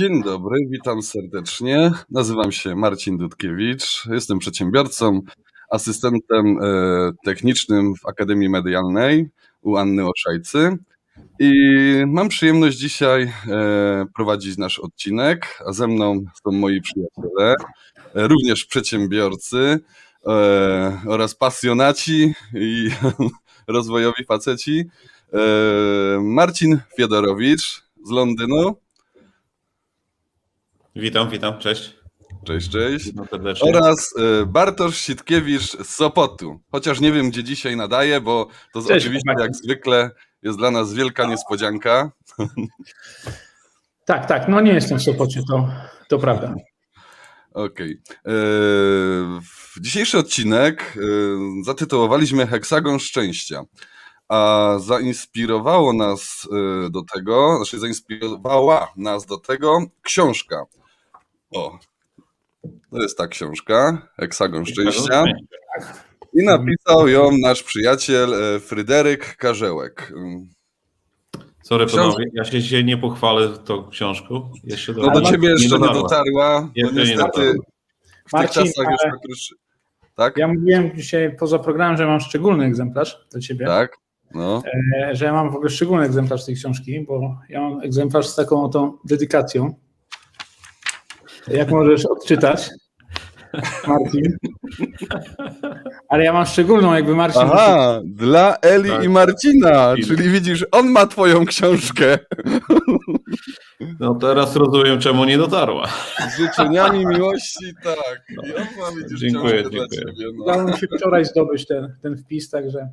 Dzień dobry, witam serdecznie. Nazywam się Marcin Dudkiewicz. Jestem przedsiębiorcą, asystentem e, technicznym w Akademii Medialnej u Anny Oszajcy. I mam przyjemność dzisiaj e, prowadzić nasz odcinek, a ze mną są moi przyjaciele, e, również przedsiębiorcy oraz pasjonaci i rozwojowi faceci. Marcin Fiedorowicz z Londynu. Witam, witam, cześć. Cześć, cześć. Witam serdecznie. Oraz e, Bartosz Sitkiewicz z Sopotu. Chociaż nie wiem, gdzie dzisiaj nadaje, bo to Cześć, oczywiście chłopaki. jak zwykle jest dla nas wielka niespodzianka. Tak, tak, no nie jestem w Sopocie, to, to prawda. Okej. W Dzisiejszy odcinek e, zatytułowaliśmy Heksagon Szczęścia. A zainspirowało nas e, do tego, znaczy zainspirowała nas do tego książka. O, to jest ta książka, Heksagon Szczęścia. I napisał ją nasz przyjaciel e, Fryderyk Karzełek. Sorry Książ- panowie, ja się dzisiaj nie pochwalę tą książką. Jeszcze No do ciebie jeszcze nie dotarła. dotarła. No nie niestety dotarła. w tych Marcin, czasach już tak już... Tak? Ja mówiłem dzisiaj poza programem, że mam szczególny egzemplarz dla ciebie, Tak? No. e, że ja mam w ogóle szczególny egzemplarz tej książki, bo ja mam egzemplarz z taką oto dedykacją. Jak możesz odczytać, Marcin. Ale ja mam szczególną, jakby Marcin. Aha, dla Eli Tak. i Marcina, czyli widzisz, on ma twoją książkę No teraz rozumiem, czemu nie dotarła. z życzeniami miłości, tak. I on ma, widzisz, Dziękuję, książkę dla dziękuję. ciebie. No. Udało mi się wczoraj zdobyć ten, ten wpis, także.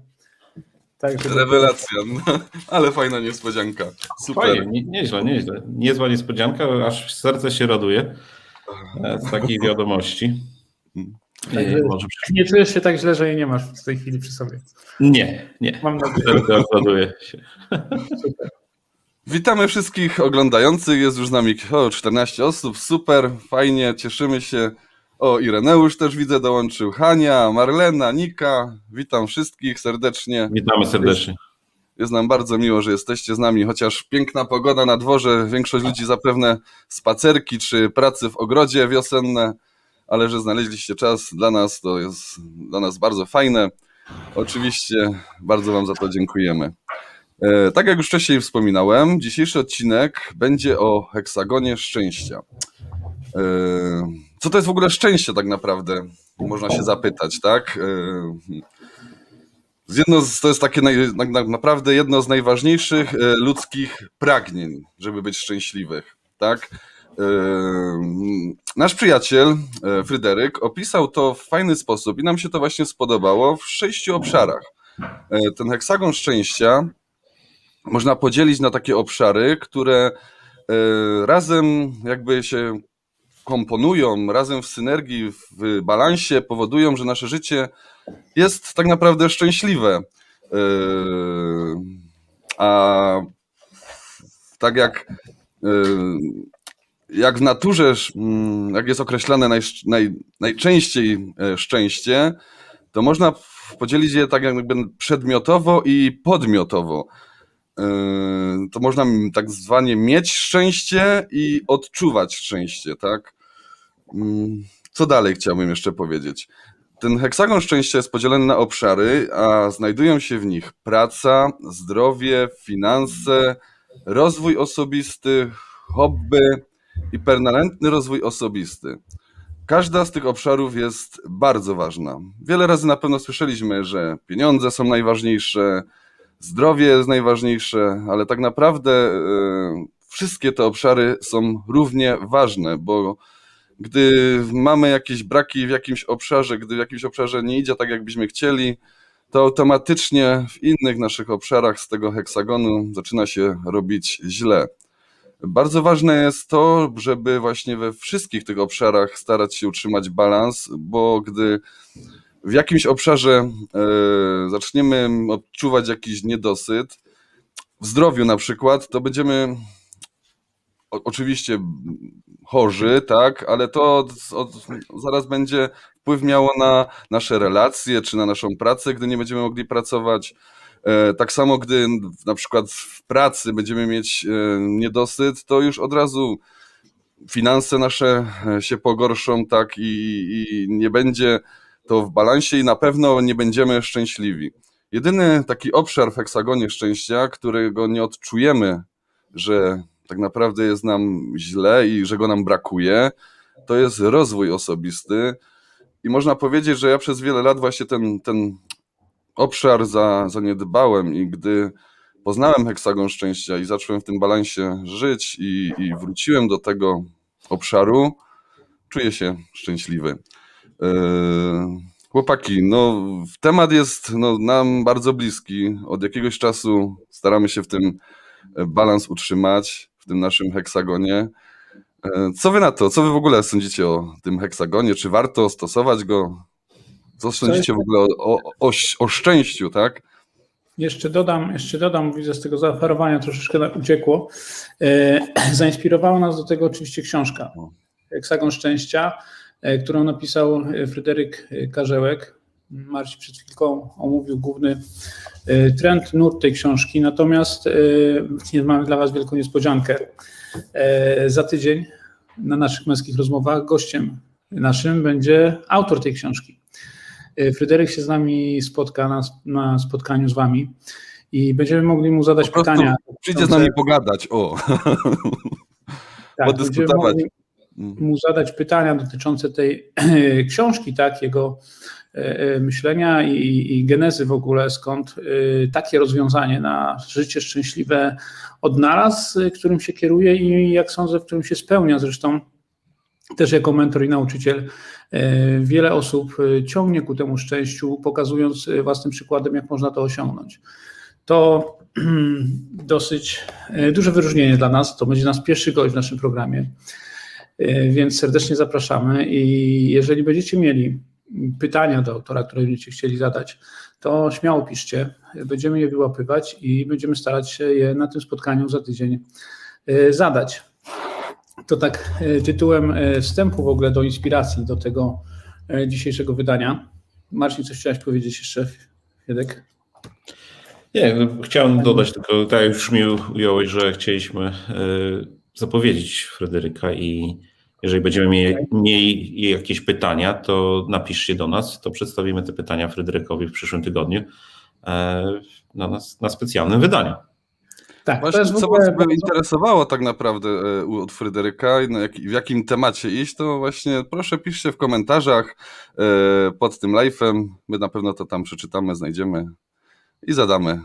także Rewelacja, no. ale fajna niespodzianka. Super. Fajnie, nie, nieźle, nieźle. Niezła niespodzianka, aż serce się raduje z takiej wiadomości. Także- E, Może. Nie czujesz się tak źle, że jej nie masz w tej chwili przy sobie. Nie, nie. Mam nadzieję. Się. Super. Witamy wszystkich oglądających. Jest już z nami o, 14 osób. Super, fajnie, cieszymy się. O, Ireneusz też widzę dołączył. Hania, Marlena, Nika. Witam wszystkich serdecznie. Witamy serdecznie. Jest nam bardzo miło, że jesteście z nami, chociaż piękna pogoda na dworze, większość ludzi zapewne spacerki czy pracy w ogrodzie wiosenne, ale że znaleźliście czas dla nas, to jest dla nas bardzo fajne. Oczywiście bardzo Wam za to dziękujemy. E, tak jak już wcześniej wspominałem, dzisiejszy odcinek będzie o heksagonie szczęścia. E, co to jest w ogóle szczęście tak naprawdę? Można się zapytać, tak? Jedno z, to jest takie naj, na, na, naprawdę jedno z najważniejszych e, ludzkich pragnień, żeby być szczęśliwych, tak? E, nasz przyjaciel e, Fryderyk opisał to w fajny sposób i nam się to właśnie spodobało w sześciu obszarach. Ten heksagon szczęścia można podzielić na takie obszary, które razem jakby się komponują, razem w synergii, w balansie powodują, że nasze życie jest tak naprawdę szczęśliwe. Yy, A tak jak, yy, jak w naturze, mm, jak jest określane naj, naj, najczęściej e, szczęście, to można podzielić je tak jakby przedmiotowo i podmiotowo. Yy, To można tak zwanie mieć szczęście i odczuwać szczęście, tak? Mm, Co dalej chciałbym jeszcze powiedzieć? Ten heksagon szczęścia jest podzielony na obszary, a znajdują się w nich praca, zdrowie, finanse, rozwój osobisty, hobby i permanentny rozwój osobisty. Każda z tych obszarów jest bardzo ważna. Wiele razy na pewno słyszeliśmy, że pieniądze są najważniejsze, zdrowie jest najważniejsze, ale tak naprawdę e, wszystkie te obszary są równie ważne, bo gdy mamy jakieś braki w jakimś obszarze, gdy w jakimś obszarze nie idzie tak, jakbyśmy chcieli, to automatycznie w innych naszych obszarach z tego heksagonu zaczyna się robić źle. Bardzo ważne jest to, żeby właśnie we wszystkich tych obszarach starać się utrzymać balans, bo gdy w jakimś obszarze e, zaczniemy odczuwać jakiś niedosyt, w zdrowiu na przykład, to będziemy o, oczywiście chorzy, tak, ale to od, od, zaraz będzie wpływ miało na nasze relacje czy na naszą pracę, gdy nie będziemy mogli pracować. E, Tak samo, gdy na przykład w pracy będziemy mieć e, niedosyt, to już od razu finanse nasze e, się pogorszą, tak, i, i nie będzie to w balansie i na pewno nie będziemy szczęśliwi. Jedyny taki obszar w heksagonie szczęścia, którego nie odczujemy, że tak naprawdę jest nam źle i że go nam brakuje, to jest rozwój osobisty. I można powiedzieć, że ja przez wiele lat właśnie ten, ten obszar za, zaniedbałem i gdy poznałem heksagon szczęścia i zacząłem w tym balansie żyć i, i wróciłem do tego obszaru, czuję się szczęśliwy. Yy, chłopaki, no temat jest no, nam bardzo bliski. Od jakiegoś czasu staramy się w tym balans utrzymać, w tym naszym heksagonie. Yy, co wy na to? Co wy w ogóle sądzicie o tym heksagonie? Czy warto stosować go? Co sądzicie w ogóle o, o, o, szczęściu, tak? Jeszcze dodam, jeszcze dodam, widzę z tego zaoferowania troszeczkę uciekło. E, zainspirowała nas do tego oczywiście książka Heksagon Szczęścia, e, którą napisał Fryderyk Karzełek. Marcin przed chwilką omówił główny e, trend, nurt tej książki. Natomiast mamy dla Was wielką niespodziankę. Za tydzień na naszych męskich rozmowach gościem naszym będzie autor tej książki. Fryderyk się z nami spotka na, na spotkaniu z wami i będziemy mogli mu zadać pytania. Przyjdzie z nami pogadać, o. tak, podyskutować. mu zadać pytania dotyczące tej książki, tak, jego myślenia i, i genezy w ogóle, skąd takie rozwiązanie na życie szczęśliwe odnalazł, którym się kieruje i jak sądzę, w którym się spełnia. Zresztą też jako mentor i nauczyciel wiele osób ciągnie ku temu szczęściu, pokazując własnym przykładem, jak można to osiągnąć. To dosyć duże wyróżnienie dla nas. To będzie nasz pierwszy gość w naszym programie, więc serdecznie zapraszamy. I jeżeli będziecie mieli pytania do autora, które będziecie chcieli zadać, to śmiało piszcie. Będziemy je wyłapywać i będziemy starać się je na tym spotkaniu za tydzień zadać. To tak tytułem wstępu w ogóle do inspiracji do tego dzisiejszego wydania. Marcin, coś chciałeś powiedzieć jeszcze, Fiedek? Nie, chciałem dodać tylko, tak już mi ująłeś, że chcieliśmy zapowiedzieć Fryderyka i jeżeli będziemy mieli, mieli jakieś pytania, to napiszcie do nas, to przedstawimy te pytania Fryderykowi w przyszłym tygodniu na, nas, na specjalnym wydaniu. Tak, Właśnie, co Was interesowało tak naprawdę od Fryderyka, jak, w jakim temacie iść, to właśnie proszę piszcie w komentarzach pod tym live'em. My na pewno to tam przeczytamy, znajdziemy i zadamy.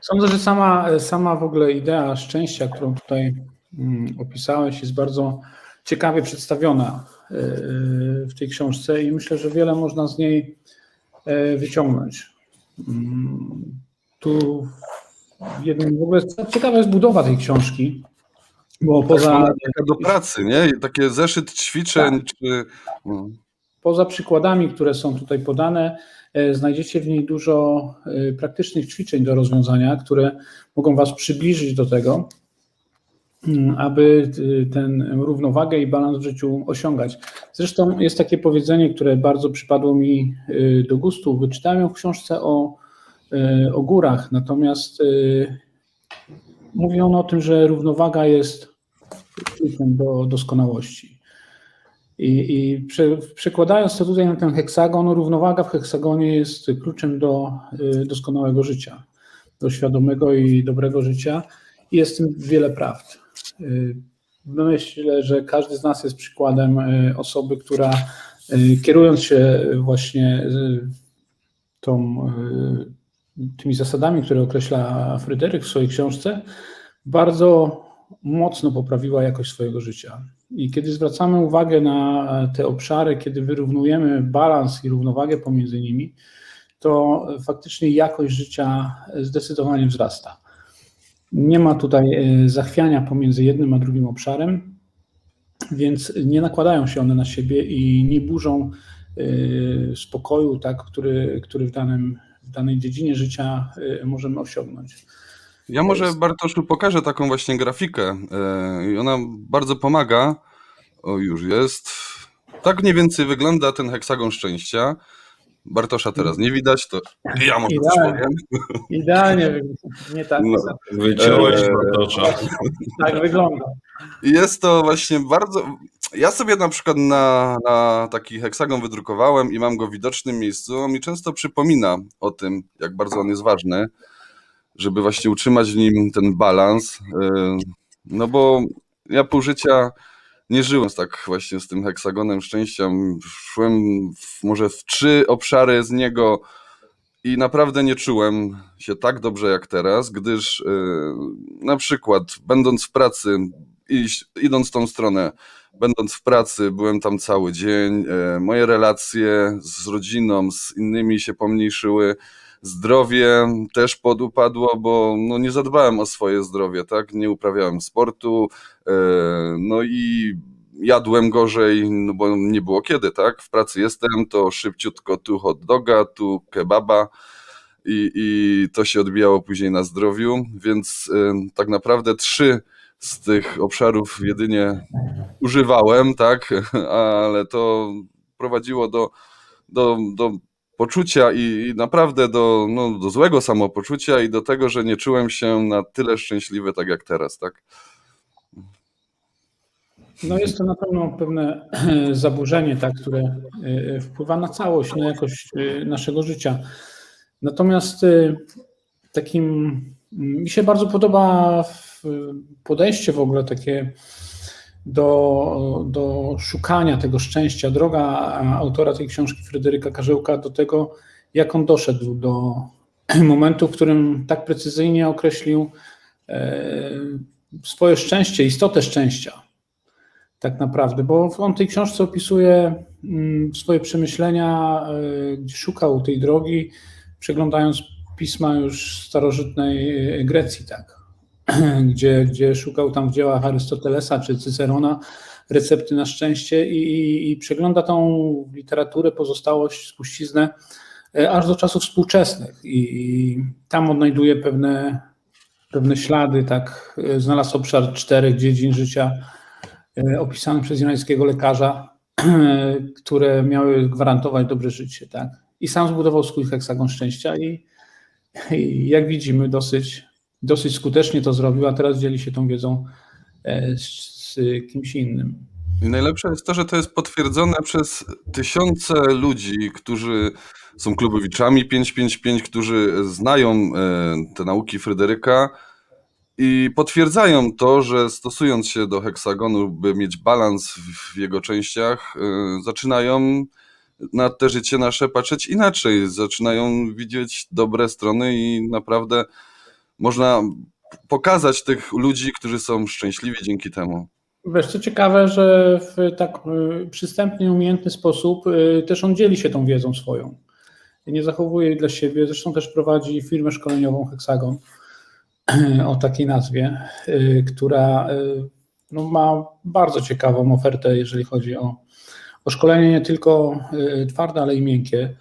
Sądzę, że sama, sama w ogóle idea szczęścia, którą tutaj opisałeś, jest bardzo ciekawie przedstawiona w tej książce i myślę, że wiele można z niej wyciągnąć. Tu jednym w ogóle ciekawa jest budowa tej książki, bo poza... Taka do pracy, nie? Takie zeszyt ćwiczeń, tak. czy... No. Poza przykładami, które są tutaj podane, znajdziecie w niej dużo praktycznych ćwiczeń do rozwiązania, które mogą Was przybliżyć do tego, aby ten równowagę i balans w życiu osiągać. Zresztą jest takie powiedzenie, które bardzo przypadło mi do gustu. Wyczytałem ją w książce o o górach, natomiast mówi on o tym, że równowaga jest kluczem do doskonałości. I, i prze, przekładając to tutaj na ten heksagon, równowaga w heksagonie jest kluczem do doskonałego życia, do świadomego i dobrego życia. Jest w tym wiele prawd. Myślę, że każdy z nas jest przykładem osoby, która kierując się właśnie tą tymi zasadami, które określa Fryderyk w swojej książce, bardzo mocno poprawiła jakość swojego życia. I kiedy zwracamy uwagę na te obszary, kiedy wyrównujemy balans i równowagę pomiędzy nimi, to faktycznie jakość życia zdecydowanie wzrasta. Nie ma tutaj e, zachwiania pomiędzy jednym a drugim obszarem, więc nie nakładają się one na siebie i nie burzą e, spokoju, tak, który, który w danym w danej dziedzinie życia y, możemy osiągnąć. Ja może. Bartoszu pokażę taką właśnie grafikę i ona bardzo pomaga. O, już jest. Tak mniej więcej wygląda ten heksagon szczęścia. Bartosza teraz nie widać, to ja może coś Idealnie. powiem. Idealnie, nie tak, No. Wyciąłeś Eee. Bartosza. tak wygląda. Jest to właśnie bardzo. Ja sobie na przykład na, na taki heksagon wydrukowałem i mam go w widocznym miejscu. On mi często przypomina o tym, jak bardzo on jest ważny, żeby właśnie utrzymać w nim ten balans. Yy, No bo ja pół życia nie żyłem tak właśnie z tym heksagonem szczęścia. Szłem w, może w trzy obszary z niego i naprawdę nie czułem się tak dobrze jak teraz, gdyż yy, na przykład będąc w pracy, iść, idąc tą stronę, będąc w pracy, byłem tam cały dzień, e, moje relacje z rodziną, z innymi się pomniejszyły, zdrowie też podupadło, bo no, nie zadbałem o swoje zdrowie, tak, nie uprawiałem sportu, e, no i jadłem gorzej, no bo nie było kiedy, tak, w pracy jestem, to szybciutko tu hot doga, tu kebaba, i, i to się odbijało później na zdrowiu, więc y, tak naprawdę trzy z tych obszarów jedynie używałem, tak, ale to prowadziło do, do, do poczucia i, i naprawdę do, no, do złego samopoczucia i do tego, że nie czułem się na tyle szczęśliwy tak jak teraz, tak. No jest to na pewno pewne zaburzenie, tak, które y, wpływa na całość, na jakość y, naszego życia. Natomiast y, takim mi się bardzo podoba podejście w ogóle takie do, do szukania tego szczęścia. Droga autora tej książki Fryderyka Karzełka do tego, jak on doszedł do momentu, w którym tak precyzyjnie określił e, swoje szczęście, istotę szczęścia tak naprawdę, bo on w tej książce opisuje mm, swoje przemyślenia, y, gdzie szukał tej drogi, przeglądając pisma już starożytnej Grecji, tak, gdzie, gdzie szukał tam w dziełach Arystotelesa czy Cycerona recepty na szczęście i, i, i przegląda tą literaturę, pozostałość, spuściznę y, aż do czasów współczesnych i, i tam odnajduje pewne, pewne ślady, tak, y, znalazł obszar czterech dziedzin życia, e, opisane przez irańskiego lekarza, które miały gwarantować dobre życie. Tak? I sam zbudował swój heksagon szczęścia i, i jak widzimy dosyć, dosyć skutecznie to zrobił, a teraz dzieli się tą wiedzą e, z, kimś innym. I najlepsze jest to, że to jest potwierdzone przez tysiące ludzi, którzy są klubowiczami 555, którzy znają e, te nauki Fryderyka i potwierdzają to, że stosując się do heksagonu, by mieć balans w- w jego częściach, e, zaczynają na te życie nasze patrzeć inaczej, zaczynają widzieć dobre strony i naprawdę można pokazać tych ludzi, którzy są szczęśliwi dzięki temu. Wiesz, co ciekawe, że w tak y, przystępny, umiejętny sposób y, też on dzieli się tą wiedzą swoją. Nie zachowuje jej dla siebie, zresztą też prowadzi firmę szkoleniową Hexagon o takiej nazwie, y, która no, ma bardzo ciekawą ofertę, jeżeli chodzi o, o szkolenie nie tylko twarde, ale i miękkie.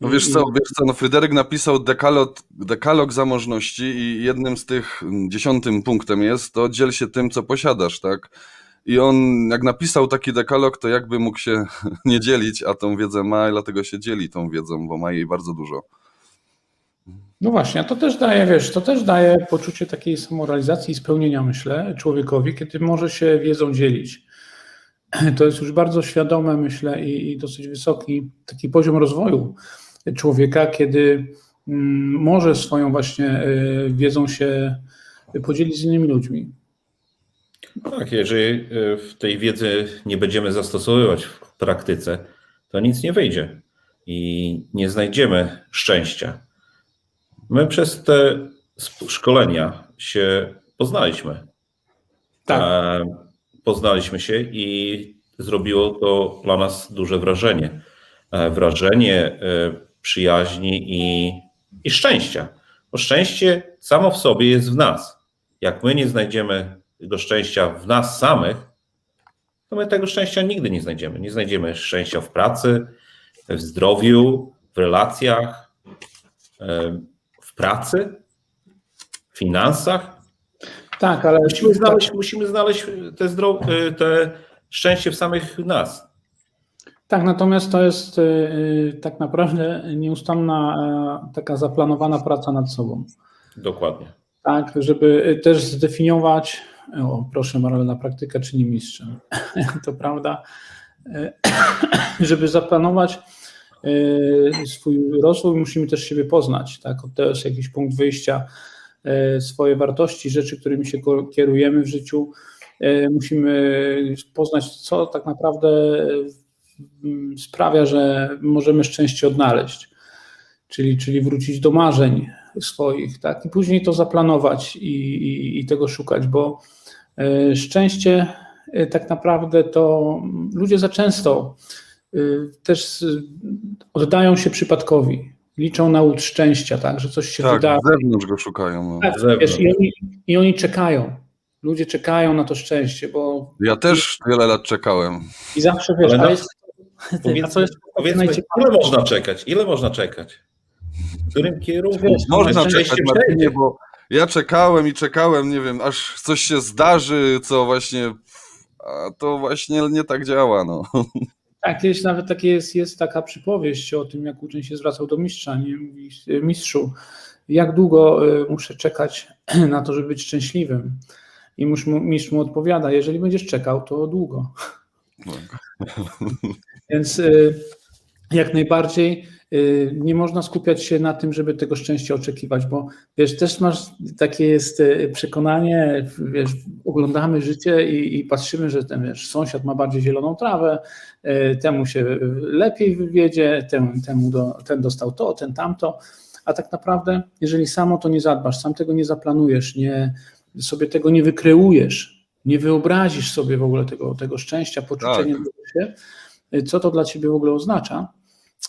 No wiesz co, wiesz co, no Fryderyk napisał dekalog, dekalog zamożności i jednym z tych, mm, dziesiątym punktem jest to dziel się tym, co posiadasz, tak? I on jak napisał taki dekalog, to jakby mógł się nie dzielić, a tą wiedzę ma i dlatego się dzieli tą wiedzą, bo ma jej bardzo dużo. No właśnie, a to też daje, wiesz, to też daje poczucie takiej samorealizacji i spełnienia, myślę, człowiekowi, kiedy może się wiedzą dzielić. To jest już bardzo świadome, myślę, i, i dosyć wysoki taki poziom rozwoju człowieka, kiedy mm, może swoją właśnie y, wiedzą się podzielić z innymi ludźmi. Tak, jeżeli y, w tej wiedzy nie będziemy zastosowywać w praktyce, to nic nie wyjdzie i nie znajdziemy szczęścia. My przez te szkolenia się poznaliśmy. Tak. E, Poznaliśmy się i zrobiło to dla nas duże wrażenie. E, Wrażenie e, przyjaźni i, i szczęścia. Bo szczęście samo w sobie jest w nas. Jak my nie znajdziemy tego szczęścia w nas samych, to my tego szczęścia nigdy nie znajdziemy. Nie znajdziemy szczęścia w pracy, w zdrowiu, w relacjach, e, w pracy, w finansach. Tak, ale Musimy znaleźć, musimy znaleźć te, zdro, te szczęście w samych nas. Tak, natomiast to jest y, tak naprawdę nieustanna e, taka zaplanowana praca nad sobą. Dokładnie. Tak, żeby też zdefiniować, o proszę, moralna praktyka czyni mistrzem. To prawda, E, żeby zaplanować swój rozwój, musimy też siebie poznać. Tak? To jest jakiś punkt wyjścia, e, swoje wartości, rzeczy, którymi się kierujemy w życiu. Musimy poznać, co tak naprawdę sprawia, że możemy szczęście odnaleźć, czyli, czyli wrócić do marzeń swoich, tak? I później to zaplanować i, i, i tego szukać, bo szczęście Y, tak naprawdę to ludzie za często y, też oddają się przypadkowi, liczą na łód szczęścia, tak, że coś się tak, wydarzy. z zewnątrz go szukają. No. Tak, wiesz, i, oni, I oni czekają. Ludzie czekają na to szczęście, bo... Ja też wiele lat czekałem. I zawsze, wiesz, Ale a jest... Powiedz, co jest powiedzmy, ile można czekać? Ile można czekać? W którym kierunku? Można czekać, Martinie, bo ja czekałem i czekałem, nie wiem, aż coś się zdarzy, co właśnie a to właśnie nie tak działa. No. Tak, jest nawet takie jest, jest taka przypowieść o tym, jak uczeń się zwracał do mistrza, nie? Mówi, mistrzu, jak długo y, muszę czekać na to, żeby być szczęśliwym? I mistrz mu odpowiada, jeżeli będziesz czekał, to długo. Tak. Więc y, jak najbardziej Y, nie można skupiać się na tym, żeby tego szczęścia oczekiwać, bo wiesz, też masz takie jest y, przekonanie, wiesz, oglądamy życie i, i patrzymy, że ten wiesz, sąsiad ma bardziej zieloną trawę, temu się lepiej wywiedzie, ten, temu do, ten dostał to, ten tamto, a tak naprawdę, jeżeli samo to nie zadbasz, sam tego nie zaplanujesz, nie, sobie tego nie wykreujesz, nie wyobrazisz sobie w ogóle tego, tego szczęścia, poczucia tak. się, co to dla ciebie w ogóle oznacza,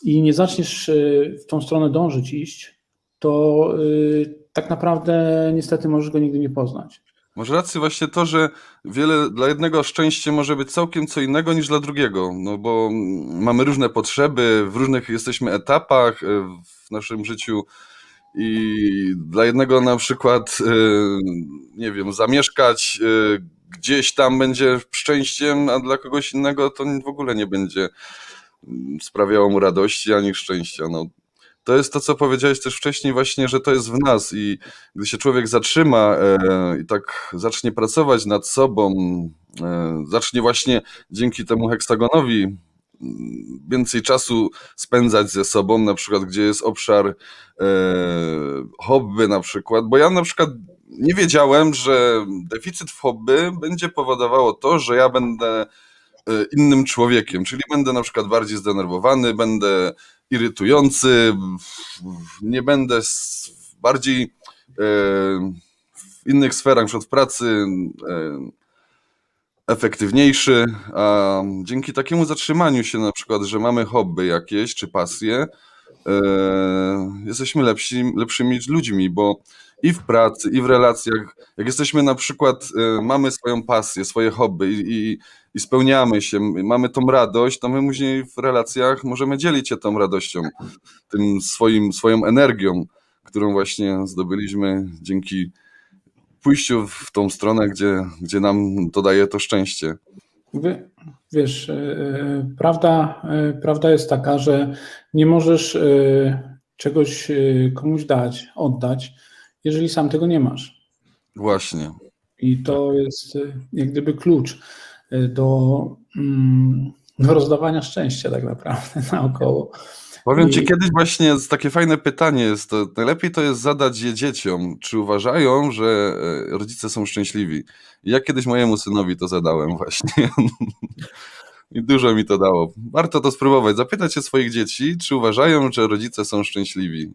i nie zaczniesz y, w tą stronę dążyć, iść, to y, tak naprawdę niestety możesz go nigdy nie poznać. Może rację właśnie to, że wiele dla jednego szczęście może być całkiem co innego niż dla drugiego, no bo mamy różne potrzeby, w różnych jesteśmy etapach y, w naszym życiu i dla jednego na przykład, nie wiem, zamieszkać gdzieś tam będzie szczęściem, a dla kogoś innego to w ogóle nie będzie sprawiało mu radości ani szczęścia. No, to jest to, co powiedziałeś też wcześniej, właśnie, że to jest w nas i gdy się człowiek zatrzyma e, i tak zacznie pracować nad sobą, e, zacznie właśnie dzięki temu heksagonowi mm, więcej czasu spędzać ze sobą, na przykład gdzie jest obszar e, hobby na przykład, bo ja na przykład nie wiedziałem, że deficyt w hobby będzie powodowało to, że ja będę E, innym człowiekiem, czyli będę na przykład bardziej zdenerwowany, będę irytujący, nie będę bardziej e, w innych sferach, np. pracy, e, efektywniejszy, a dzięki takiemu zatrzymaniu się na przykład, że mamy hobby jakieś czy pasje, jesteśmy lepsi, lepszymi ludźmi, bo i w pracy, i w relacjach, jak jesteśmy na przykład, mamy swoją pasję, swoje hobby i, i i spełniamy się, mamy tą radość, to my później w relacjach możemy dzielić się tą radością, tym swoim, swoją energią, którą właśnie zdobyliśmy dzięki pójściu w tą stronę, gdzie, gdzie nam to daje to szczęście. Wiesz, e, e, prawda, prawda jest taka, że nie możesz czegoś komuś dać, oddać, jeżeli sam tego nie masz. Właśnie. I to jest jak gdyby klucz do, mm, do rozdawania szczęścia tak naprawdę naokoło. Powiem Ci, kiedyś właśnie jest takie fajne pytanie jest, to najlepiej to jest zadać je dzieciom, czy uważają, że e, rodzice są szczęśliwi. I ja kiedyś mojemu synowi to zadałem właśnie. I dużo mi to dało. Warto to spróbować, zapytać się swoich dzieci, czy uważają, że rodzice są szczęśliwi.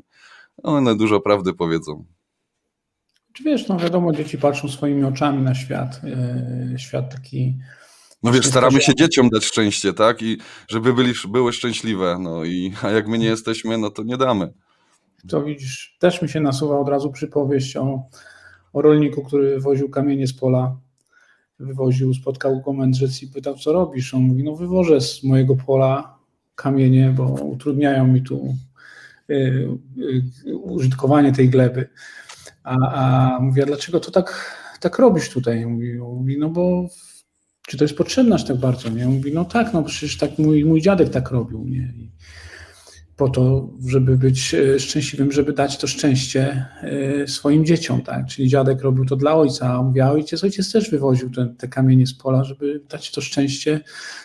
One dużo prawdy powiedzą. Wiesz, no wiadomo, dzieci patrzą swoimi oczami na świat, e, świat taki no wiesz, staramy się dzieciom dać szczęście, tak? I żeby byli, były szczęśliwe. No i a jak my nie jesteśmy, no to nie damy. To widzisz, też mi się nasuwa od razu przypowieść o, o rolniku, który woził kamienie z pola. Wywoził, spotkał go mędrzec i pytał, co robisz? On mówi, no wywożę z mojego pola kamienie, bo utrudniają mi tu y, y, użytkowanie tej gleby. A, a mówi, a dlaczego to tak, tak robisz tutaj? Mówi, mówi no bo czy to jest potrzebne aż tak bardzo, nie? Mówi, no tak, no przecież tak mój, mój dziadek tak robił, nie? I po to, żeby być e, szczęśliwym, żeby dać to szczęście e, swoim dzieciom, tak? Czyli dziadek robił to dla ojca, a mówię, a ojciec, ojciec też wywoził te, te kamienie z pola, żeby dać to szczęście,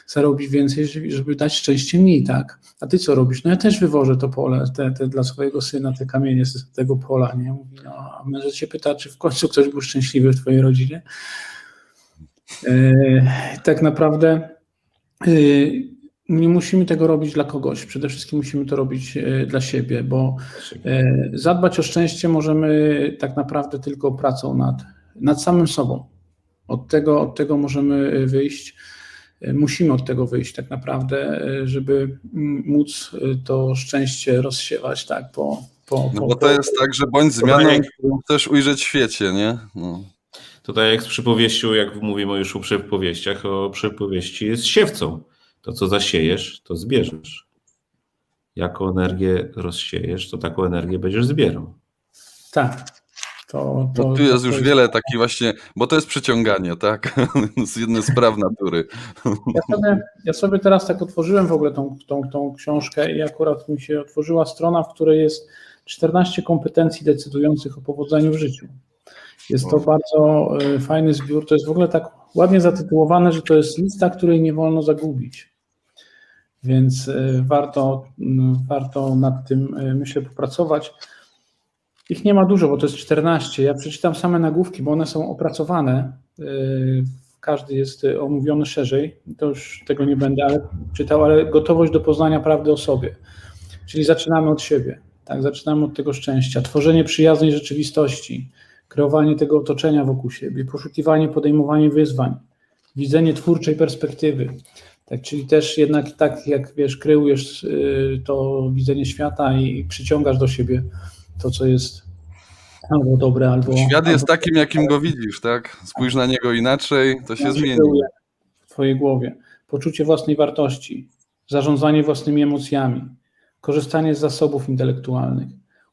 zarobić więcej, żeby, dać szczęście mi, tak? A ty co robisz? No ja też wywożę to pole, te, te dla swojego syna, te kamienie z tego pola, nie? Mówi, no, a mężczyzna się pyta, czy w końcu ktoś był szczęśliwy w twojej rodzinie? E, tak naprawdę nie musimy tego robić dla kogoś. Przede wszystkim musimy to robić e, dla siebie, bo zadbać o szczęście możemy tak naprawdę tylko pracą nad, nad samym sobą. Od tego, od tego możemy wyjść. Musimy od tego wyjść tak naprawdę, żeby móc to szczęście rozsiewać tak po. po, No po bo to jest tak, że bądź zmianą, którą chcesz ujrzeć w świecie, nie? No. Tutaj jak z przypowieścią, jak mówimy już o przypowieściach, o przypowieści jest siewcą. To, co zasiejesz, to zbierzesz. Jaką energię rozsiejesz, to taką energię będziesz zbierał. Tak. To, to, tu jest to już wiele takich właśnie, bo to jest przyciąganie, tak? z jednej z praw natury. Ja sobie, ja sobie teraz tak otworzyłem w ogóle tą, tą, tą książkę i akurat mi się otworzyła strona, w której jest 14 kompetencji decydujących o powodzeniu w życiu. Jest to bardzo e, fajny zbiór. To jest w ogóle tak ładnie zatytułowane, że to jest lista, której nie wolno zagubić. Więc e, warto, warto nad tym, e, myślę, popracować. Ich nie ma dużo, bo to jest 14. Ja przeczytam same nagłówki, bo one są opracowane. Każdy jest omówiony szerzej. To już tego nie będę ale czytał, ale gotowość do poznania prawdy o sobie. Czyli zaczynamy od siebie. Tak, zaczynamy od tego szczęścia. Tworzenie przyjaznej rzeczywistości kreowanie tego otoczenia wokół siebie, poszukiwanie, podejmowanie wyzwań, widzenie twórczej perspektywy. Tak, czyli też jednak tak jak wiesz, kreujesz y, to widzenie świata i przyciągasz do siebie to, co jest albo dobre, albo. Świat jest albo... takim, jakim go widzisz, tak? Spójrz na niego inaczej, to się zmieni. W Twojej głowie. Poczucie własnej wartości, zarządzanie własnymi emocjami, korzystanie z zasobów intelektualnych,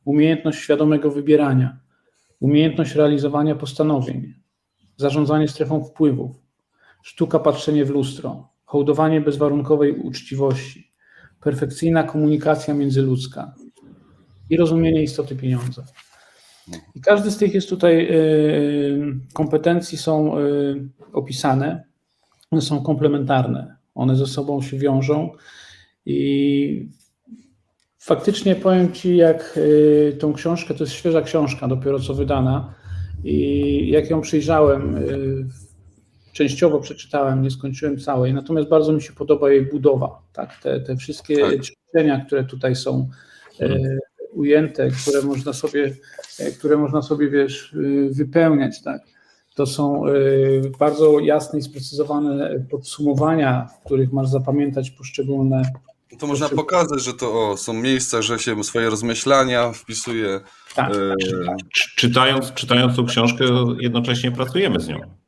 umiejętność świadomego wybierania, umiejętność realizowania postanowień, zarządzanie strefą wpływów, sztuka patrzenia w lustro, hołdowanie bezwarunkowej uczciwości, perfekcyjna komunikacja międzyludzka. I rozumienie istoty pieniądza. I każdy z tych jest tutaj, y, kompetencji są y, opisane, one są komplementarne, one ze sobą się wiążą. I Faktycznie powiem Ci, jak y, tą książkę, to jest świeża książka, dopiero co wydana, i jak ją przyjrzałem, częściowo przeczytałem, nie skończyłem całej, natomiast bardzo mi się podoba jej budowa, tak, te, te wszystkie tak. ćwiczenia, które tutaj są hmm. ujęte, które można sobie, które można sobie, wiesz, wypełniać, tak. To są bardzo jasne i sprecyzowane podsumowania, w których masz zapamiętać poszczególne to można pokazać, że to o, są miejsca, że się swoje rozmyślania wpisuje. Tak. E... Czytając, czytając tą książkę, jednocześnie pracujemy z nią.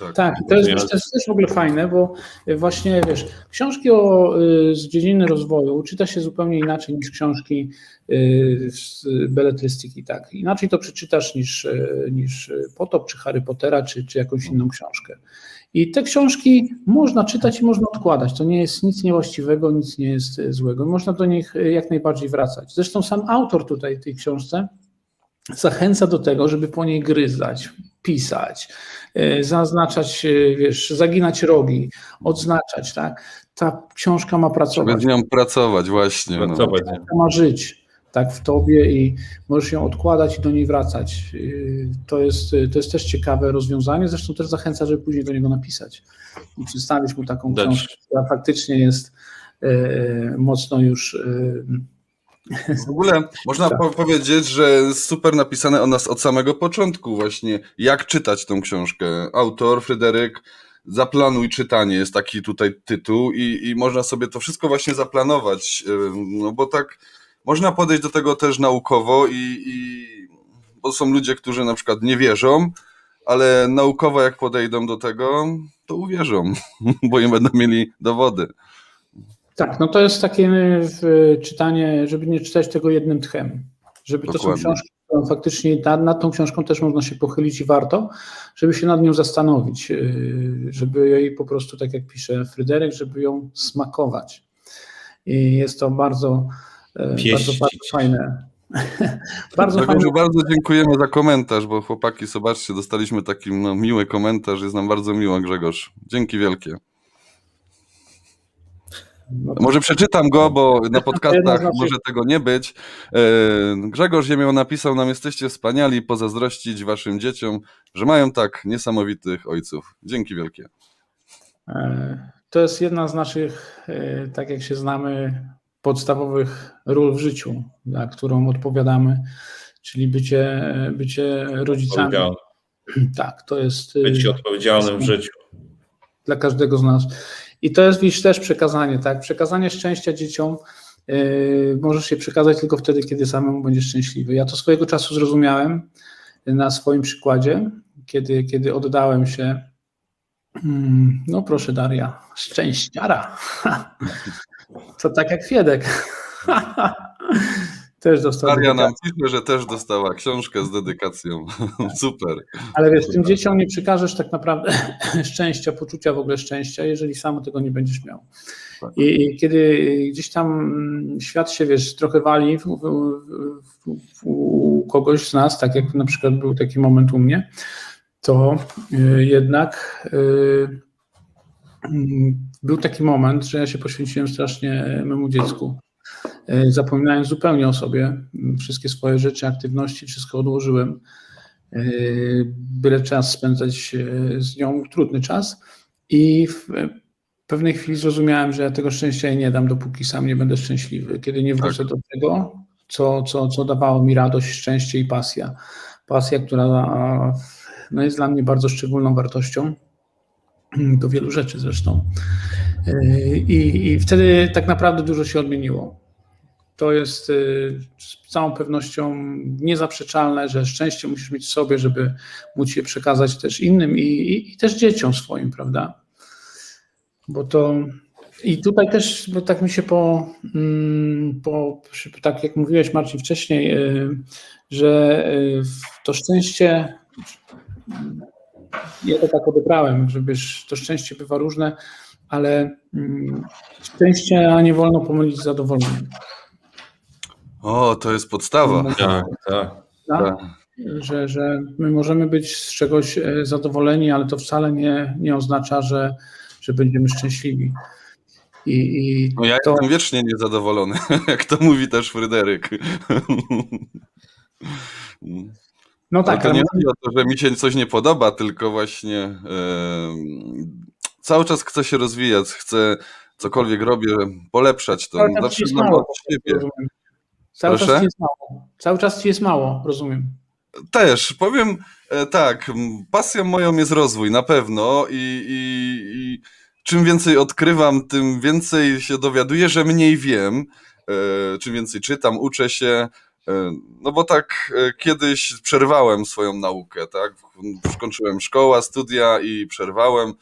Tak, tak to, jest, to jest też w ogóle fajne, bo właśnie wiesz, książki o, y, z dziedziny rozwoju czyta się zupełnie inaczej niż książki y, z beletrystyki. Tak. Inaczej to przeczytasz niż, niż Potop, czy Harry Pottera, czy, czy jakąś inną książkę. I te książki można czytać i można odkładać. To nie jest nic niewłaściwego, nic nie jest złego. Można do nich jak najbardziej wracać. Zresztą sam autor tutaj tej książce zachęca do tego, żeby po niej gryzać, pisać, e, zaznaczać, e, wiesz, zaginać rogi, odznaczać, tak? Ta książka ma pracować. Z nią pracować, właśnie. No. Pracować. No. Ma żyć tak w tobie i możesz ją odkładać i do niej wracać. E, to jest, to jest też ciekawe rozwiązanie, zresztą też zachęca, żeby później do niego napisać i przedstawić mu taką Dać. książkę, która faktycznie jest mocno już w ogóle można tak. powiedzieć, że jest super napisane o nas od samego początku właśnie, jak czytać tą książkę. Autor, Fryderyk, zaplanuj czytanie, jest taki tutaj tytuł i, i można sobie to wszystko właśnie zaplanować, no bo tak można podejść do tego też naukowo i, i bo są ludzie, którzy na przykład nie wierzą, ale naukowo jak podejdą do tego, to uwierzą, bo im będą mieli dowody. Tak, no to jest takie czytanie, żeby nie czytać tego jednym tchem. Żeby Dokładnie. to są książki, to faktycznie nad, nad tą książką też można się pochylić i warto, żeby się nad nią zastanowić, yy, żeby jej po prostu, tak jak pisze Fryderyk, żeby ją smakować. I jest to bardzo, yy, bardzo, bardzo fajne. bardzo fajne. Bardzo dziękujemy za komentarz, bo chłopaki, zobaczcie, dostaliśmy taki no, miły komentarz, jest nam bardzo miło, Grzegorz. Dzięki wielkie. No, Może przeczytam go, bo na podcastach z naszych- może tego nie być. E, Grzegorz Ziemią napisał nam, jesteście wspaniali, pozazdrościć waszym dzieciom, że mają tak niesamowitych ojców. Dzięki wielkie. E, To jest jedna z naszych, e, tak jak się znamy, podstawowych ról w życiu, za którą odpowiadamy, czyli bycie, bycie rodzicami. Tak, to jest e, Być odpowiedzialnym w życiu. dla każdego z nas. I to jest widzisz, też przekazanie, tak? Przekazanie szczęścia dzieciom yy, możesz je przekazać tylko wtedy, kiedy samemu będziesz szczęśliwy. Ja to swojego czasu zrozumiałem na swoim przykładzie, kiedy, kiedy oddałem się. mm, No proszę Daria, szczęściara. To tak jak Fiedek. Też dostał. Daria nam pisze, że też dostała książkę z dedykacją. Super. Ale wiesz, tym dzieciom nie przekażesz tak naprawdę szczęścia, poczucia w ogóle szczęścia, jeżeli sam tego nie będziesz miał. Tak. I, I kiedy gdzieś tam świat się, wiesz, trochę wali w, w, w, u kogoś z nas, tak jak na przykład był taki moment u mnie, to y, jednak y, mm, był taki moment, że ja się poświęciłem strasznie memu dziecku. Y, Zapominając zupełnie o sobie, wszystkie swoje rzeczy, aktywności, wszystko odłożyłem. Y, Byle czas spędzać y, z nią, trudny czas. I w pewnej chwili zrozumiałem, że ja tego szczęścia jej nie dam, dopóki sam nie będę szczęśliwy. Kiedy nie wrócę do tego, co, co, co dawało mi radość, szczęście i pasja. Pasja, która no, jest dla mnie bardzo szczególną wartością, do wielu rzeczy zresztą. I, I wtedy tak naprawdę dużo się odmieniło. To jest y, z całą pewnością niezaprzeczalne, że szczęście musisz mieć sobie, żeby móc je przekazać też innym i, i, i też dzieciom swoim, prawda? Bo to. I tutaj też, bo tak mi się po, mm, po tak jak mówiłeś Marcin wcześniej, y, że y, to szczęście, ja to tak odebrałem, że to szczęście bywa różne, ale mm, szczęście nie wolno pomylić z zadowoleniem. O, to jest podstawa. Tak, tak. Tak? Że, że my możemy być z czegoś e, zadowoleni, ale to wcale nie, nie oznacza, że, że będziemy szczęśliwi. I, i No ja to, jestem wiecznie niezadowolony, jak to mówi też Fryderyk. no Ale tak, to ale nie chodzi o to, że mi się coś nie podoba, tylko właśnie e, cały czas chcę się rozwijać, chcę cokolwiek robię, polepszać to. Zawsze mało. od siebie. Cały czas Proszę? ci jest mało. Cały czas ci jest mało, rozumiem. Też, powiem e, tak, pasją moją jest rozwój, na pewno i, i, i czym więcej odkrywam, tym więcej się dowiaduję, że mniej wiem, e, czym więcej czytam, uczę się, e, no bo tak e, kiedyś przerwałem swoją naukę, tak, skończyłem szkoła, studia i przerwałem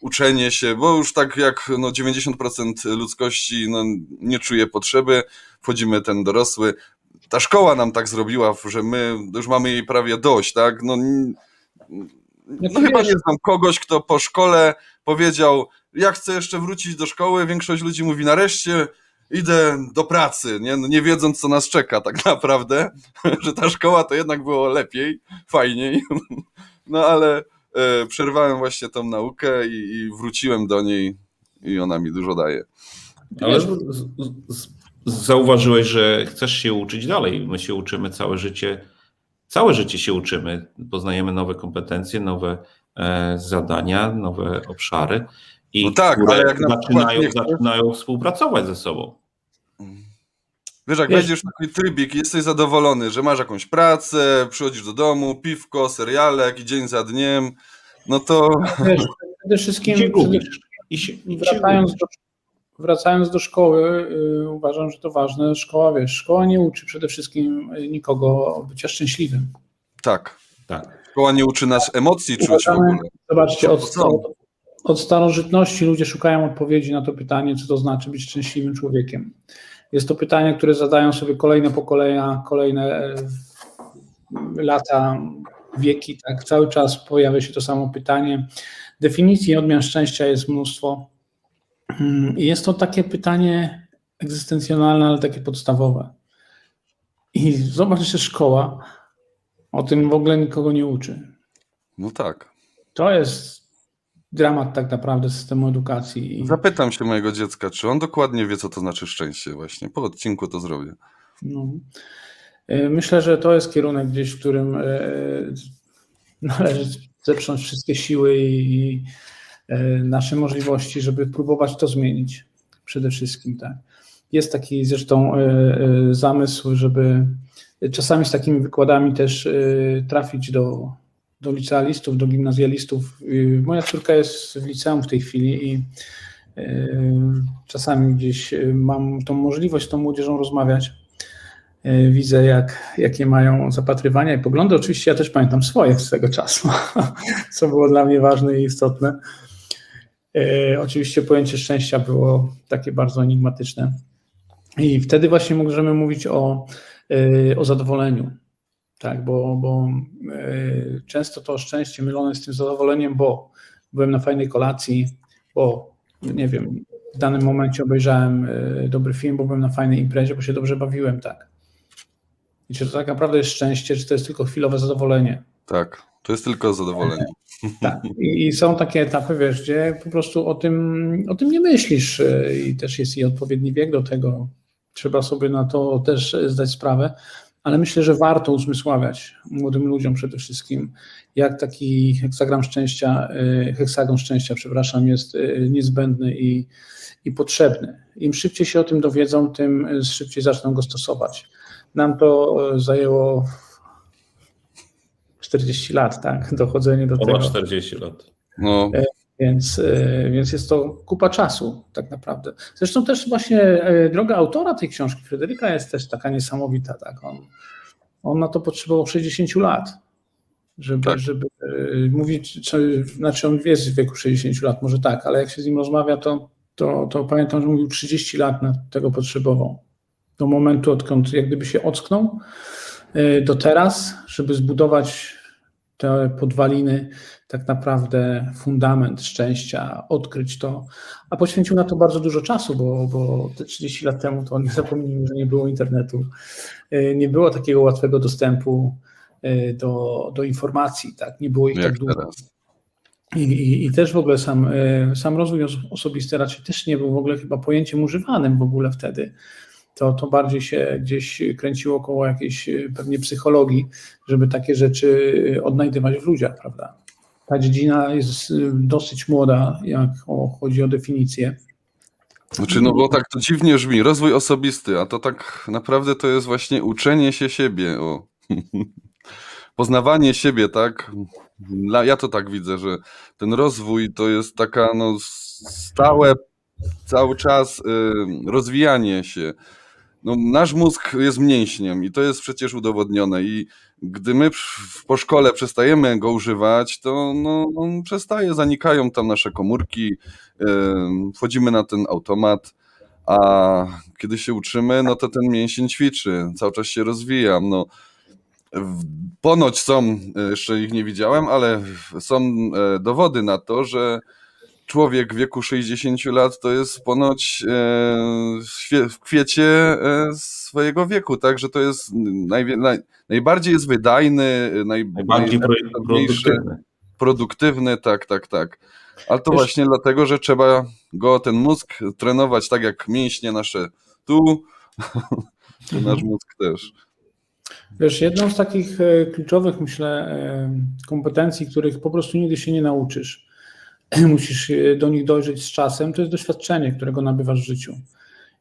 uczenie się, bo już tak jak no 90% ludzkości no, nie czuje potrzeby, wchodzimy ten dorosły, ta szkoła nam tak zrobiła, że my już mamy jej prawie dość, tak? No, no Znaczy, chyba nie znam kogoś, kto po szkole powiedział, ja chcę jeszcze wrócić do szkoły. Większość ludzi mówi, nareszcie idę do pracy, nie, no, nie wiedząc, co nas czeka tak naprawdę, że ta szkoła to jednak było lepiej, fajniej. No ale e, przerwałem właśnie tą naukę i, i wróciłem do niej i ona mi dużo daje. Ale z, z, zauważyłeś, że chcesz się uczyć dalej. My się uczymy całe życie. Całe życie się uczymy. Poznajemy nowe kompetencje, nowe e, zadania, nowe obszary. I No tak, ale jak zaczynają, chcesz- zaczynają współpracować ze sobą. Wiesz, jak Wiesz- w taki trybik i jesteś zadowolony, że masz jakąś pracę, przychodzisz do domu, piwko, serialek i dzień za dniem, no to Wiesz, przede I wszystkim, się przede gubisz. I się, i wracając do, wracając do szkoły, y, uważam, że to ważne. Szkoła, wiesz, szkoła nie uczy przede wszystkim nikogo bycia szczęśliwym. tak. Tak. Szkoła nie uczy nas emocji czuć w Uważamy- ogóle. Zobaczcie, od, od starożytności ludzie szukają odpowiedzi na to pytanie, co to znaczy być szczęśliwym człowiekiem. Jest to pytanie, które zadają sobie kolejne pokolenia, kolejne e, lata, wieki, tak, cały czas pojawia się to samo pytanie. Definicji odmian szczęścia jest mnóstwo. Mm, jest to takie pytanie egzystencjonalne, ale takie podstawowe. I zobacz, że szkoła o tym w ogóle nikogo nie uczy. No tak. To jest dramat tak naprawdę systemu edukacji. Zapytam się mojego dziecka, czy on dokładnie wie, co to znaczy szczęście właśnie. Po odcinku to zrobię. no. Y, Myślę, że to jest kierunek gdzieś, w którym y, należy zeprzeć wszystkie siły i nasze możliwości, żeby próbować to zmienić przede wszystkim. Tak. Jest taki zresztą y, y, zamysł, żeby czasami z takimi wykładami też trafić do, do licealistów, do gimnazjalistów. Moja córka jest w liceum w tej chwili i czasami gdzieś mam tą możliwość z tą młodzieżą rozmawiać. Widzę, jak, jakie mają zapatrywania i poglądy. Oczywiście ja też pamiętam swoje z tego czasu, co było dla mnie ważne i istotne. Y, Oczywiście pojęcie szczęścia było takie bardzo enigmatyczne. I wtedy właśnie możemy mówić o, y, o zadowoleniu. Tak, bo, bo y, często to szczęście mylone jest z tym zadowoleniem, bo byłem na fajnej kolacji, bo nie wiem, w danym momencie obejrzałem dobry film, bo byłem na fajnej imprezie, bo się dobrze bawiłem, tak. I czy to tak naprawdę jest szczęście, czy to jest tylko chwilowe zadowolenie? Tak, to jest tylko zadowolenie. Tak. I, są takie etapy, wiesz, gdzie po prostu o tym, o tym nie myślisz y, i też jest i odpowiedni wiek do tego. Trzeba sobie na to też zdać sprawę, ale myślę, że warto uzmysławiać młodym ludziom przede wszystkim, jak taki heksagram szczęścia, y, heksagon szczęścia, przepraszam, jest y, niezbędny i, i potrzebny. Im szybciej się o tym dowiedzą, tym szybciej zaczną go stosować. Nam to zajęło 40 lat, tak, dochodzenie do tego. Ponad 40 lat. No, Więc, e, więc jest to kupa czasu, tak naprawdę. Zresztą też właśnie e, droga autora tej książki, Fryderyka, jest też taka niesamowita. Tak? On, on na to potrzebował 60 lat, żeby, Tak. żeby e, mówić, czy, znaczy on jest w wieku 60 lat, może tak, ale jak się z nim rozmawia, to, to, to pamiętam, że mówił 30 lat na tego potrzebował. Do momentu, odkąd jak gdyby się ocknął, e, do teraz, żeby zbudować te podwaliny, tak naprawdę fundament szczęścia, odkryć to, a poświęcił na to bardzo dużo czasu, bo, bo te 30 lat temu to nie zapomnijmy, że nie było internetu, y, nie było takiego łatwego dostępu y, do, do informacji, tak, nie było ich tak jak dużo. teraz. I, i, I też w ogóle sam, y, sam rozwój os- osobisty raczej też nie był w ogóle chyba pojęciem używanym w ogóle wtedy. To, to bardziej się gdzieś kręciło koło jakiejś y, pewnie psychologii, żeby takie rzeczy y, odnajdywać w ludziach, prawda? Ta dziedzina jest y, dosyć młoda, jak chodzi o definicję. Znaczy, no bo tak to dziwnie brzmi, rozwój osobisty, a to tak naprawdę to jest właśnie uczenie się siebie, o. Poznawanie siebie, tak? Ja to tak widzę, że ten rozwój to jest taka no stałe, cały czas rozwijanie się. No, nasz mózg jest mięśniem i to jest przecież udowodnione i gdy my po szkole przestajemy go używać, to no, on przestaje, zanikają tam nasze komórki, wchodzimy na ten automat, a kiedy się uczymy, no to ten mięsień ćwiczy, cały czas się rozwija. No, ponoć są, e, jeszcze ich nie widziałem, ale są e, dowody na to, że człowiek w wieku 60 lat to jest ponoć e, w kwiecie e, swojego wieku, tak, że to jest najwie, naj, najbardziej jest wydajny, naj, Najbardziej produktywny. produktywny, tak, tak, tak. Ale to Wiesz- właśnie dlatego, że trzeba go, ten mózg, trenować tak jak mięśnie nasze tu, to nasz mózg też. Wiesz, jedną z takich e, kluczowych, myślę, e, kompetencji, których po prostu nigdy się nie nauczysz, musisz e, do nich dojrzeć z czasem, to jest doświadczenie, którego nabywasz w życiu.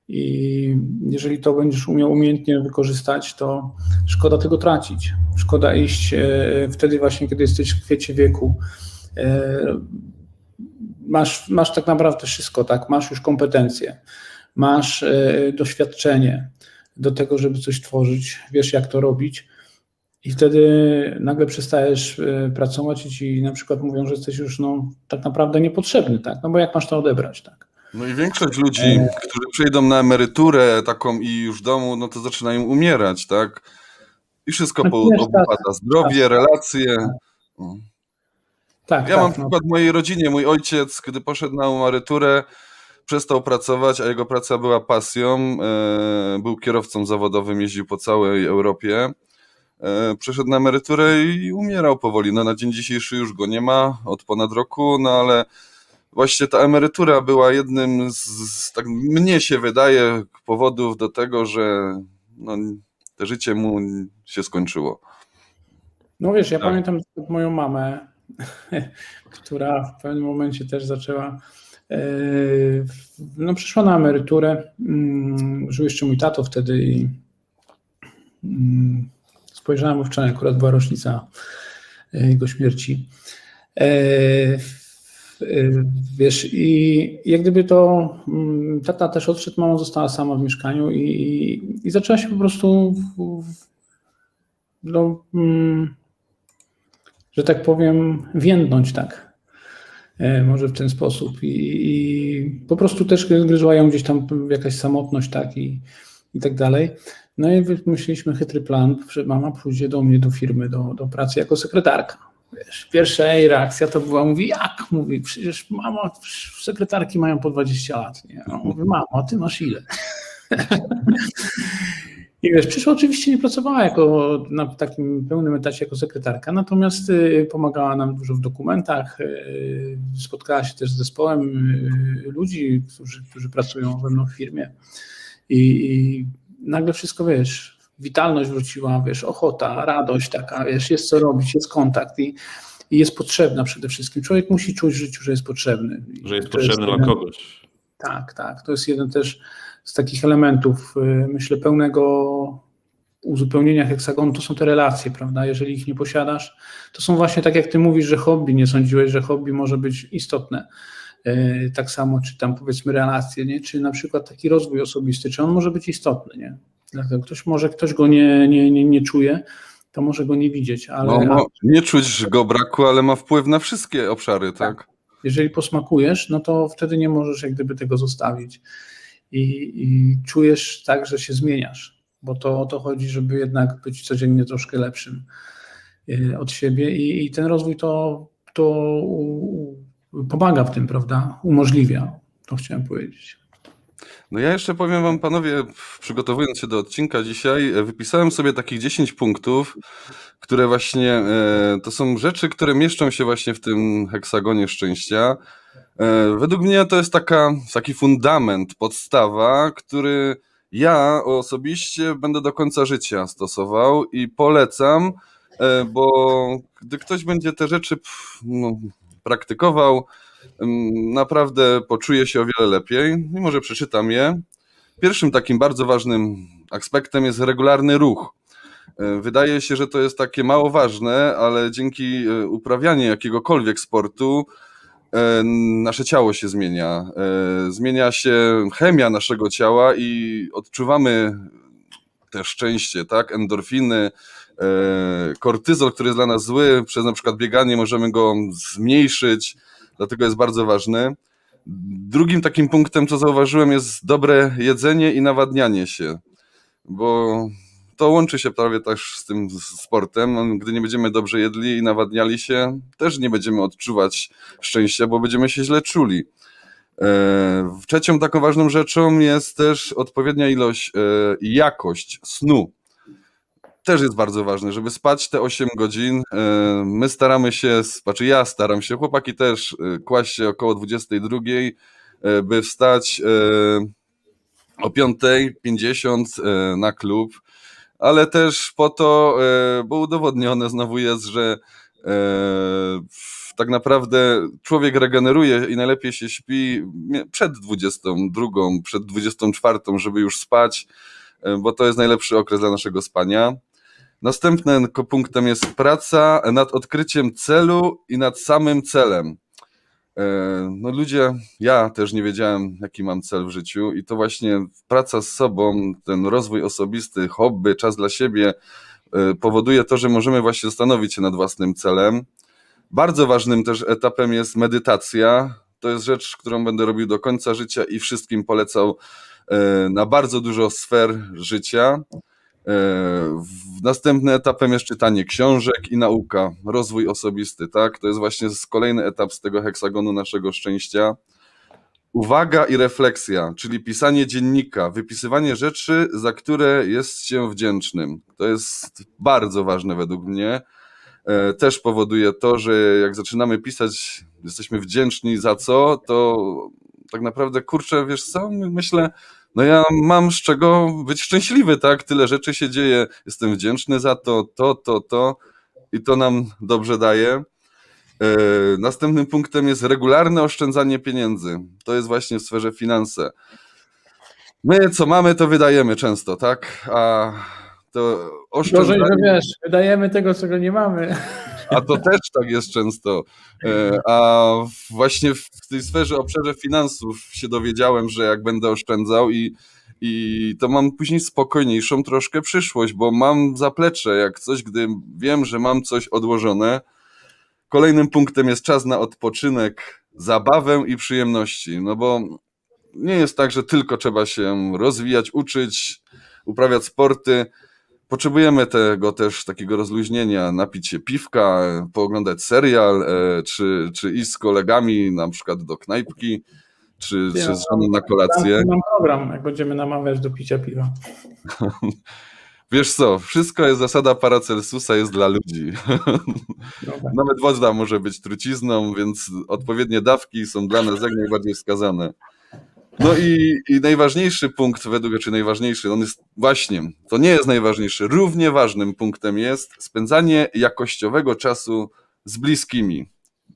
I jeżeli to będziesz umiał umiejętnie wykorzystać, to szkoda tego tracić. Szkoda iść e, wtedy właśnie, kiedy jesteś w kwiecie wieku. E, Masz, masz tak naprawdę wszystko, tak? Masz już kompetencje, masz doświadczenie do tego, żeby coś tworzyć, wiesz jak to robić. I wtedy nagle przestajesz e, pracować i ci na przykład mówią, że jesteś już no, tak naprawdę niepotrzebny, tak? No bo jak masz to odebrać, tak? No i większość ludzi, którzy przejdą na emeryturę taką i już w domu, no to zaczynają umierać, tak? I wszystko No, po- obupada. Zdrowie, relacje. No. Tak, Ja tak, mam no. przykład w mojej rodzinie. Mój ojciec, kiedy poszedł na emeryturę, przestał pracować, a jego praca była pasją. E, Był kierowcą zawodowym, jeździł po całej Europie. E, Przeszedł na emeryturę i umierał powoli. No, na dzień dzisiejszy już go nie ma od ponad roku, no ale właśnie ta emerytura była jednym z, z tak mnie się wydaje, powodów do tego, że no, to życie mu się skończyło. No wiesz, ja Tak. pamiętam moją mamę, która w pewnym momencie też zaczęła. e, No, przyszła na emeryturę. mm, Żył jeszcze mój tato wtedy i spojrzałem wczoraj, akurat była rocznica e, jego śmierci. E, e, Wiesz, i jak gdyby to mm, tata też odszedł, mama została sama w mieszkaniu i, i, zaczęła się po prostu w, w, no, mm, że tak powiem, więdnąć tak. Może w ten sposób. I, i po prostu też gryzła ją gdzieś tam jakaś samotność, tak i, i tak dalej. No i wymyśliliśmy chytry plan, że mama pójdzie do mnie do firmy, do, do pracy jako sekretarka. Wiesz, pierwsza jej reakcja to była, mówi, jak? Mówi, przecież mama, sekretarki mają po 20 lat. Nie? A mówi, mamo, a ty masz ile? I wiesz, przyszła oczywiście nie pracowała jako na takim pełnym etacie jako sekretarka, natomiast y, pomagała nam dużo w dokumentach, y, spotkała się też z zespołem y, ludzi, którzy, którzy pracują we mną w firmie i, i nagle wszystko, wiesz, witalność wróciła, wiesz, ochota, radość taka, wiesz, jest co robić, jest kontakt i, i jest potrzebna przede wszystkim. Człowiek musi czuć w życiu, że jest potrzebny. Że jest potrzebny dla kogoś. tak, tak. To jest jeden też z takich elementów, y, myślę, pełnego uzupełnienia heksagonu. To są te relacje, prawda? Jeżeli ich nie posiadasz, to są właśnie tak, jak ty mówisz, że hobby, nie sądziłeś, że hobby może być istotne. Y, Tak samo, czy tam powiedzmy relacje, nie? czy na przykład taki rozwój osobisty, czy on może być istotny, nie? Dlatego ktoś może, ktoś go nie, nie, nie, nie czuje, to może go nie widzieć, ale No, no, nie czuć go braku, ale ma wpływ na wszystkie obszary, tak? jeżeli posmakujesz, no to wtedy nie możesz jak gdyby tego zostawić. I, i czujesz tak, że się zmieniasz, bo to o to chodzi, żeby jednak być codziennie troszkę lepszym y, od siebie i, i ten rozwój to, to pomaga w tym, prawda? Umożliwia, to chciałem powiedzieć. No ja jeszcze powiem wam, panowie, przygotowując się do odcinka dzisiaj, e, wypisałem sobie takich 10 punktów, które właśnie e, to są rzeczy, które mieszczą się właśnie w tym heksagonie szczęścia. E, według mnie to jest taka, taki fundament, podstawa, który ja osobiście będę do końca życia stosował i polecam, bo gdy ktoś będzie te rzeczy no, praktykował, naprawdę poczuje się o wiele lepiej i może przeczytam je. Pierwszym takim bardzo ważnym aspektem jest regularny ruch. E, Wydaje się, że to jest takie mało ważne, ale dzięki e, uprawianiu jakiegokolwiek sportu e, nasze ciało się zmienia. Zmienia się chemia naszego ciała i odczuwamy te szczęście, tak? Endorfiny, kortyzol, który jest dla nas zły, przez na przykład bieganie możemy go zmniejszyć, dlatego jest bardzo ważny. Drugim takim punktem, co zauważyłem, jest dobre jedzenie i nawadnianie się, bo to łączy się prawie też z tym sportem. Gdy nie będziemy dobrze jedli i nawadniali się, też nie będziemy odczuwać szczęścia, bo będziemy się źle czuli. E, Trzecią taką ważną rzeczą jest też odpowiednia ilość e, i jakość snu. Też jest bardzo ważne, żeby spać te 8 godzin. E, My staramy się, znaczy ja staram się, chłopaki też, e, kłaść się około 22, e, by wstać o 5.50 e, na klub, ale też po to, bo udowodnione znowu jest, że tak naprawdę człowiek regeneruje i najlepiej się śpi przed 22, przed 24, żeby już spać, bo to jest najlepszy okres dla naszego spania. Następnym punktem jest praca nad odkryciem celu i nad samym celem. E, No ludzie, ja też nie wiedziałem, jaki mam cel w życiu i to właśnie praca z sobą, ten rozwój osobisty, hobby, czas dla siebie e, powoduje to, że możemy właśnie zastanowić się nad własnym celem. Bardzo ważnym też etapem jest medytacja. To jest rzecz, którą będę robił do końca życia i wszystkim polecał e, na bardzo dużo sfer życia. W- Następnym etapem jest czytanie książek i nauka, rozwój osobisty, tak? To jest właśnie kolejny etap z tego heksagonu naszego szczęścia. Uwaga i refleksja, czyli pisanie dziennika, wypisywanie rzeczy, za które jest się wdzięcznym. To jest bardzo ważne według mnie. E, Też powoduje to, że jak zaczynamy pisać, jesteśmy wdzięczni za co, to tak naprawdę, kurczę, wiesz co, myślę, no ja mam z czego być szczęśliwy, tak? Tyle rzeczy się dzieje, jestem wdzięczny za to, to, to, to i to nam dobrze daje. E, Następnym punktem jest regularne oszczędzanie pieniędzy. To jest właśnie w sferze finanse. My, co mamy, to wydajemy często, tak? A to Gorzej, oszczędzanie... że wiesz, wydajemy tego, czego nie mamy. A to też tak jest często. E, A właśnie w tej sferze, obszarze finansów się dowiedziałem, że jak będę oszczędzał i, i to mam później spokojniejszą troszkę przyszłość, bo mam zaplecze, jak coś, gdy wiem, że mam coś odłożone. Kolejnym punktem jest czas na odpoczynek, zabawę i przyjemności, no bo nie jest tak, że tylko trzeba się rozwijać, uczyć, uprawiać sporty. Potrzebujemy tego też takiego rozluźnienia, napić się piwka, pooglądać serial, e, czy, czy iść z kolegami na przykład do knajpki, czy, Ja czy z żoną na kolację. Mam program, jak będziemy namawiać do picia piwa. Wiesz co, wszystko jest zasada Paracelsusa, jest dla ludzi. Dobra. Nawet woda może być trucizną, więc odpowiednie dawki są dla nas jak najbardziej wskazane. No i, i najważniejszy punkt, według czy najważniejszy, on jest właśnie, to nie jest najważniejszy, równie ważnym punktem jest spędzanie jakościowego czasu z bliskimi.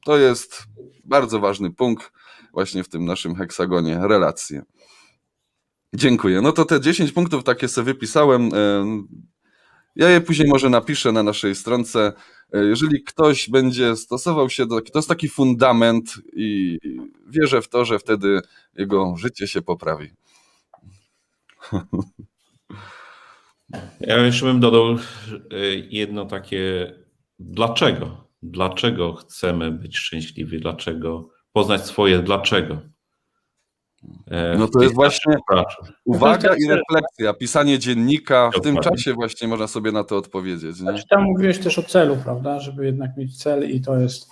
To jest bardzo ważny punkt właśnie w tym naszym heksagonie, relacje. Dziękuję. No to te 10 punktów takie sobie wypisałem. Ja je później może napiszę na naszej stronce. E, Jeżeli ktoś będzie stosował się do. To jest taki fundament, i wierzę w to, że wtedy jego życie się poprawi. Ja jeszcze bym dodał y, jedno takie dlaczego. Dlaczego chcemy być szczęśliwi? Dlaczego poznać swoje dlaczego? E, No to jest właśnie uwaga i refleksja, pisanie dziennika. W tym czasie właśnie można sobie na to odpowiedzieć. Nie? Znaczy, tam mówiłeś też o celu, prawda? Żeby jednak mieć cel i to jest,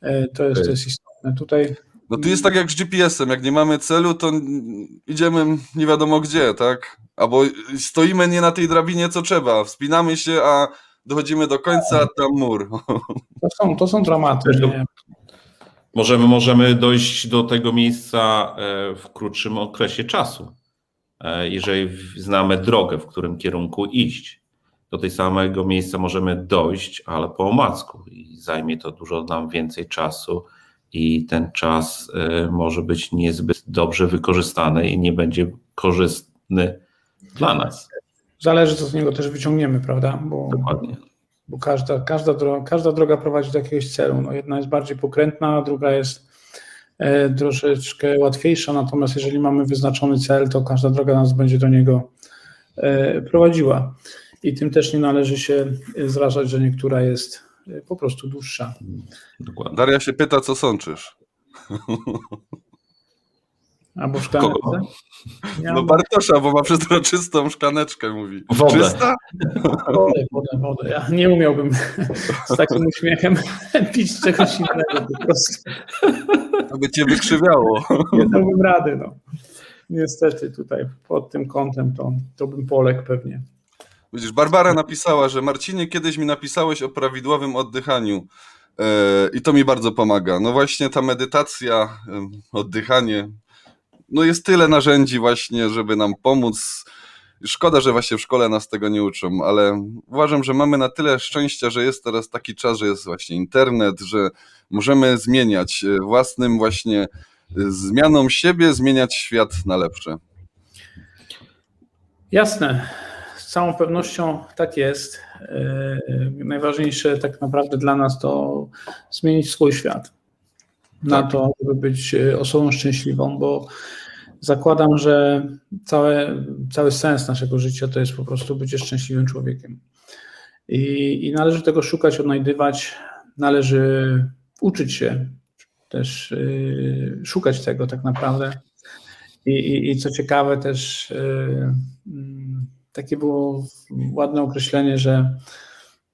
e, to jest, to jest istotne. Tutaj No tu jest tak jak z GPS-em, jak nie mamy celu, to idziemy nie wiadomo gdzie, tak? Albo stoimy nie na tej drabinie, co trzeba, wspinamy się, a dochodzimy do końca, a tam mur. to są, to są dramaty. To-? Możemy, możemy dojść do tego miejsca e, w krótszym okresie czasu, e, jeżeli znamy drogę, w którym kierunku iść. Do tej samego miejsca możemy dojść, ale po omacku i zajmie to dużo nam więcej czasu i ten czas e, może być niezbyt dobrze wykorzystany i nie będzie korzystny dla nas. Zależy, co z niego też wyciągniemy, prawda? Bo, Dokładnie. Bo każda, każda, droga, każda droga prowadzi do jakiegoś celu. No, jedna jest bardziej pokrętna, druga jest e, troszeczkę łatwiejsza. Natomiast jeżeli mamy wyznaczony cel, to każda droga nas będzie do niego e, prowadziła. I tym też nie należy się e, zrażać, że niektóra jest po prostu dłuższa. Dokładnie. Daria się pyta, co sączysz? Albo w szklance. Kogo? Ja No Bartosza, bo ma przezroczystą szklaneczkę, mówi. Wodę. Czysta? wodę, wodę, wodę. Ja nie umiałbym z takim uśmiechem pić czegoś innego po prostu. To by cię wykrzywiało. Nie dałbym rady, no. Niestety tutaj pod tym kątem to, to bym poległ pewnie. Widzisz, Barbara napisała, że Marcinie, kiedyś mi napisałeś o prawidłowym oddychaniu e, i to mi bardzo pomaga. No właśnie ta medytacja, em, oddychanie, no jest tyle narzędzi właśnie, żeby nam pomóc. Szkoda, że właśnie w szkole nas tego nie uczą, ale uważam, że mamy na tyle szczęścia, że jest teraz taki czas, że jest właśnie internet, że możemy zmieniać e, własnym właśnie e, zmianą siebie, zmieniać świat na lepsze. Jasne, z całą pewnością tak jest. Yy, Najważniejsze tak naprawdę dla nas to zmienić swój świat na Tak. to, żeby być yy, osobą szczęśliwą, bo zakładam, że całe, cały sens naszego życia to jest po prostu bycie szczęśliwym człowiekiem. I, I należy tego szukać, odnajdywać, należy uczyć się też yy, szukać tego tak naprawdę. I, i, I co ciekawe, też yy, takie było ładne określenie, że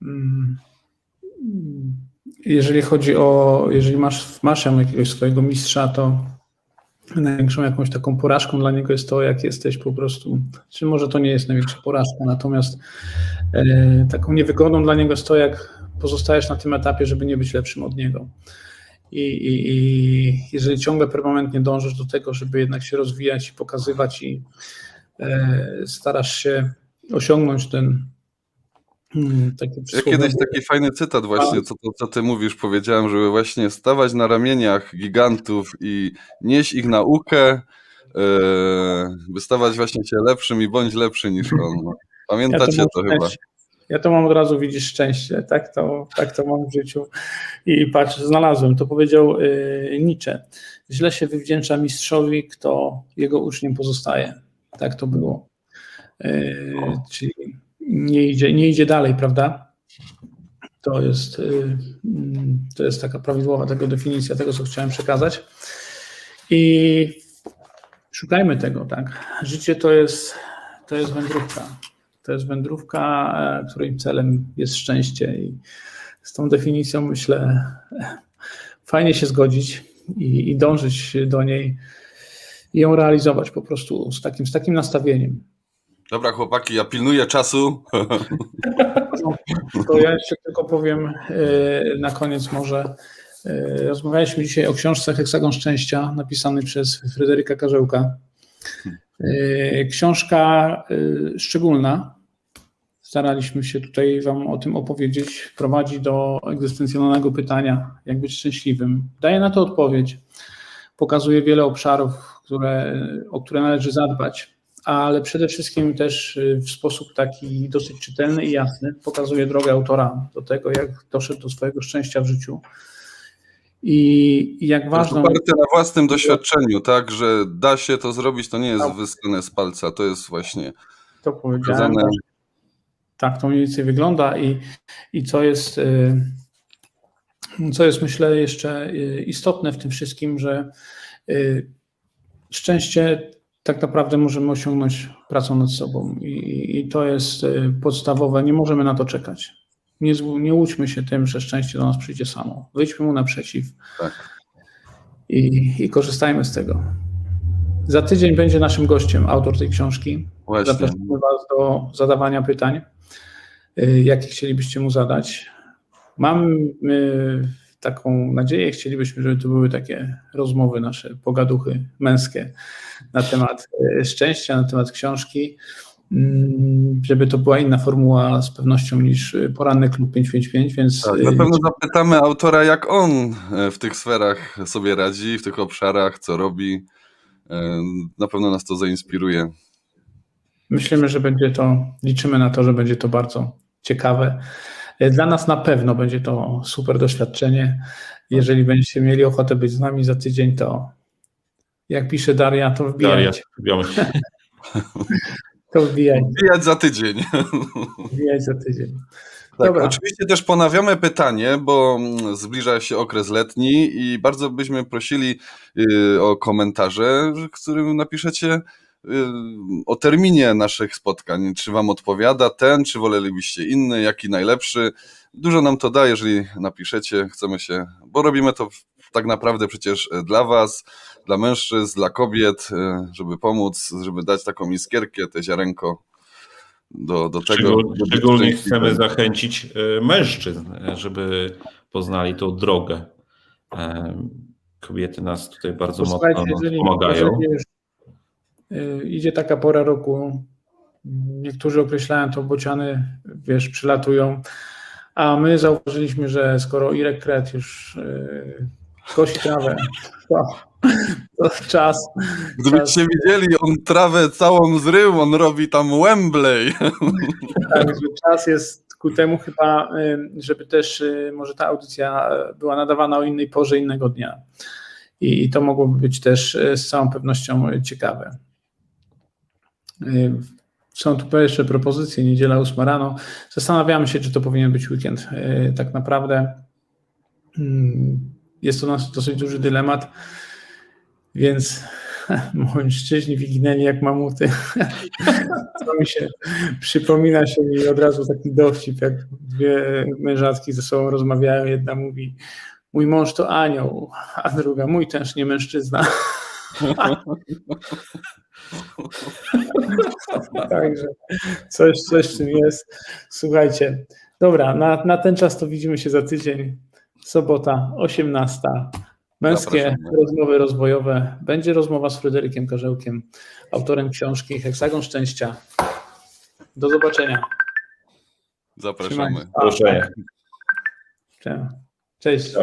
mm, jeżeli chodzi o, jeżeli masz, masz jakiegoś swojego mistrza, to największą jakąś taką porażką dla niego jest to, jak jesteś po prostu, czy może to nie jest największa porażka, natomiast e, taką niewygodą dla niego jest to, jak pozostajesz na tym etapie, żeby nie być lepszym od niego. I, i, I, jeżeli ciągle permanentnie dążysz do tego, żeby jednak się rozwijać i pokazywać i e, starasz się osiągnąć ten Ja kiedyś taki fajny cytat właśnie, co, co ty mówisz, powiedziałem, żeby właśnie stawać na ramieniach gigantów i nieść ich naukę, e, by stawać właśnie się lepszym i bądź lepszy niż on. No. Pamiętacie ja to, to chyba? Ja to mam od razu, widzisz, szczęście, tak to, tak to mam w życiu. I patrz, znalazłem, to powiedział y, Nietzsche. Źle się wywdzięcza mistrzowi, kto jego uczniem pozostaje. Tak to było. Y, czyli nie idzie, nie idzie dalej, prawda? To jest, y, to jest taka prawidłowa tego definicja tego, co chciałem przekazać. I szukajmy tego, tak? Życie to jest, to jest wędrówka. To jest wędrówka, e, której celem jest szczęście i z tą definicją myślę fajnie się zgodzić i, i dążyć do niej i ją realizować po prostu z takim, z takim nastawieniem. Dobra, chłopaki, ja pilnuję czasu. To ja jeszcze tylko powiem e, na koniec może. E, rozmawialiśmy dzisiaj o książce Heksagon Szczęścia, napisanej przez Fryderyka Karzełka. Książka szczególna. Staraliśmy się tutaj Wam o tym opowiedzieć. Prowadzi do egzystencjonalnego pytania, jak być szczęśliwym. Daje na to odpowiedź. Pokazuje wiele obszarów, które, o które należy zadbać, ale przede wszystkim też w sposób taki dosyć czytelny i jasny pokazuje drogę autora do tego, jak doszedł do swojego szczęścia w życiu i jak ważne. Oparte na własnym doświadczeniu, tak, że da się to zrobić, to nie jest tak. wyskane z palca, to jest właśnie. To powiedziałem. Tak to mniej więcej wygląda i, i co jest. Co jest, myślę, jeszcze istotne w tym wszystkim, że szczęście tak naprawdę możemy osiągnąć pracą nad sobą i, i to jest podstawowe. Nie możemy na to czekać nie, nie łudźmy się tym, że szczęście do nas przyjdzie samo. Wyjdźmy mu naprzeciw tak. i, i korzystajmy z tego. Za tydzień będzie naszym gościem autor tej książki. Właśnie. Zapraszamy Was do zadawania pytań, y, jakie chcielibyście mu zadać. Mam taką nadzieję, chcielibyśmy, żeby to były takie rozmowy nasze, pogaduchy męskie na temat y, szczęścia, na temat książki. Mm, żeby to była inna formuła z pewnością niż poranny klub 555, więc... Tak, na pewno zapytamy autora, jak on e, w tych sferach sobie radzi, w tych obszarach, co robi. E, na pewno nas to zainspiruje. Myślimy, że będzie to, liczymy na to, że będzie to bardzo ciekawe. E, dla nas na pewno będzie to super doświadczenie. Jeżeli będziecie mieli ochotę być z nami za tydzień, to jak pisze Daria, to wbijajcie. Daria, To wbijaj. Wbijać za tydzień. Wbijać za tydzień. Tak, Dobra. oczywiście też ponawiamy pytanie, bo zbliża się okres letni i bardzo byśmy prosili y, o komentarze, którym napiszecie o terminie naszych spotkań. Czy Wam odpowiada ten, czy wolelibyście inny, jaki najlepszy. Dużo nam to da, jeżeli napiszecie, chcemy się, bo robimy to tak naprawdę przecież dla Was, dla mężczyzn, dla kobiet, e, żeby pomóc, żeby dać taką iskierkę, te ziarenko do, do tego. Szczególnie chcemy zachęcić e, mężczyzn, e, żeby poznali tą drogę. Kobiety nas tutaj bardzo mocno jeżeli, pomagają. Jeżeli idzie taka pora roku, niektórzy określają to bociany, wiesz, przylatują, a my zauważyliśmy, że skoro Irek Kret już kosi trawę, to to czas. Gdybyście czas. widzieli, on trawę całą zrył, on robi tam Wembley. Tak, czas jest ku temu chyba, żeby też y, może ta audycja była nadawana o innej porze innego dnia. I to mogłoby być też y, z całą pewnością ciekawe. Są tu jeszcze propozycje, niedziela 8 rano. Zastanawiamy się, czy to powinien być weekend. Tak naprawdę jest to nas dosyć duży dylemat. Więc Mężczyźni wyginęli jak mamuty. Co mi się przypomina się mi od razu taki dowcip, jak dwie mężatki ze sobą rozmawiają. Jedna mówi, mój mąż to anioł, a druga, mój też nie mężczyzna. Także coś, coś w tym jest. Słuchajcie, dobra, na, na ten czas to widzimy się za tydzień. Sobota, 18. Męskie Zapraszamy. rozmowy rozwojowe. Będzie rozmowa z Fryderykiem Karzełkiem, autorem książki Heksagon Szczęścia. Do zobaczenia. Zapraszamy. Proszę. Cześć.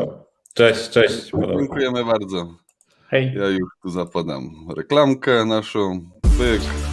Cześć, cześć. Dziękujemy bardzo. Hej. Ja już tu zapodam reklamkę naszą. Pyk.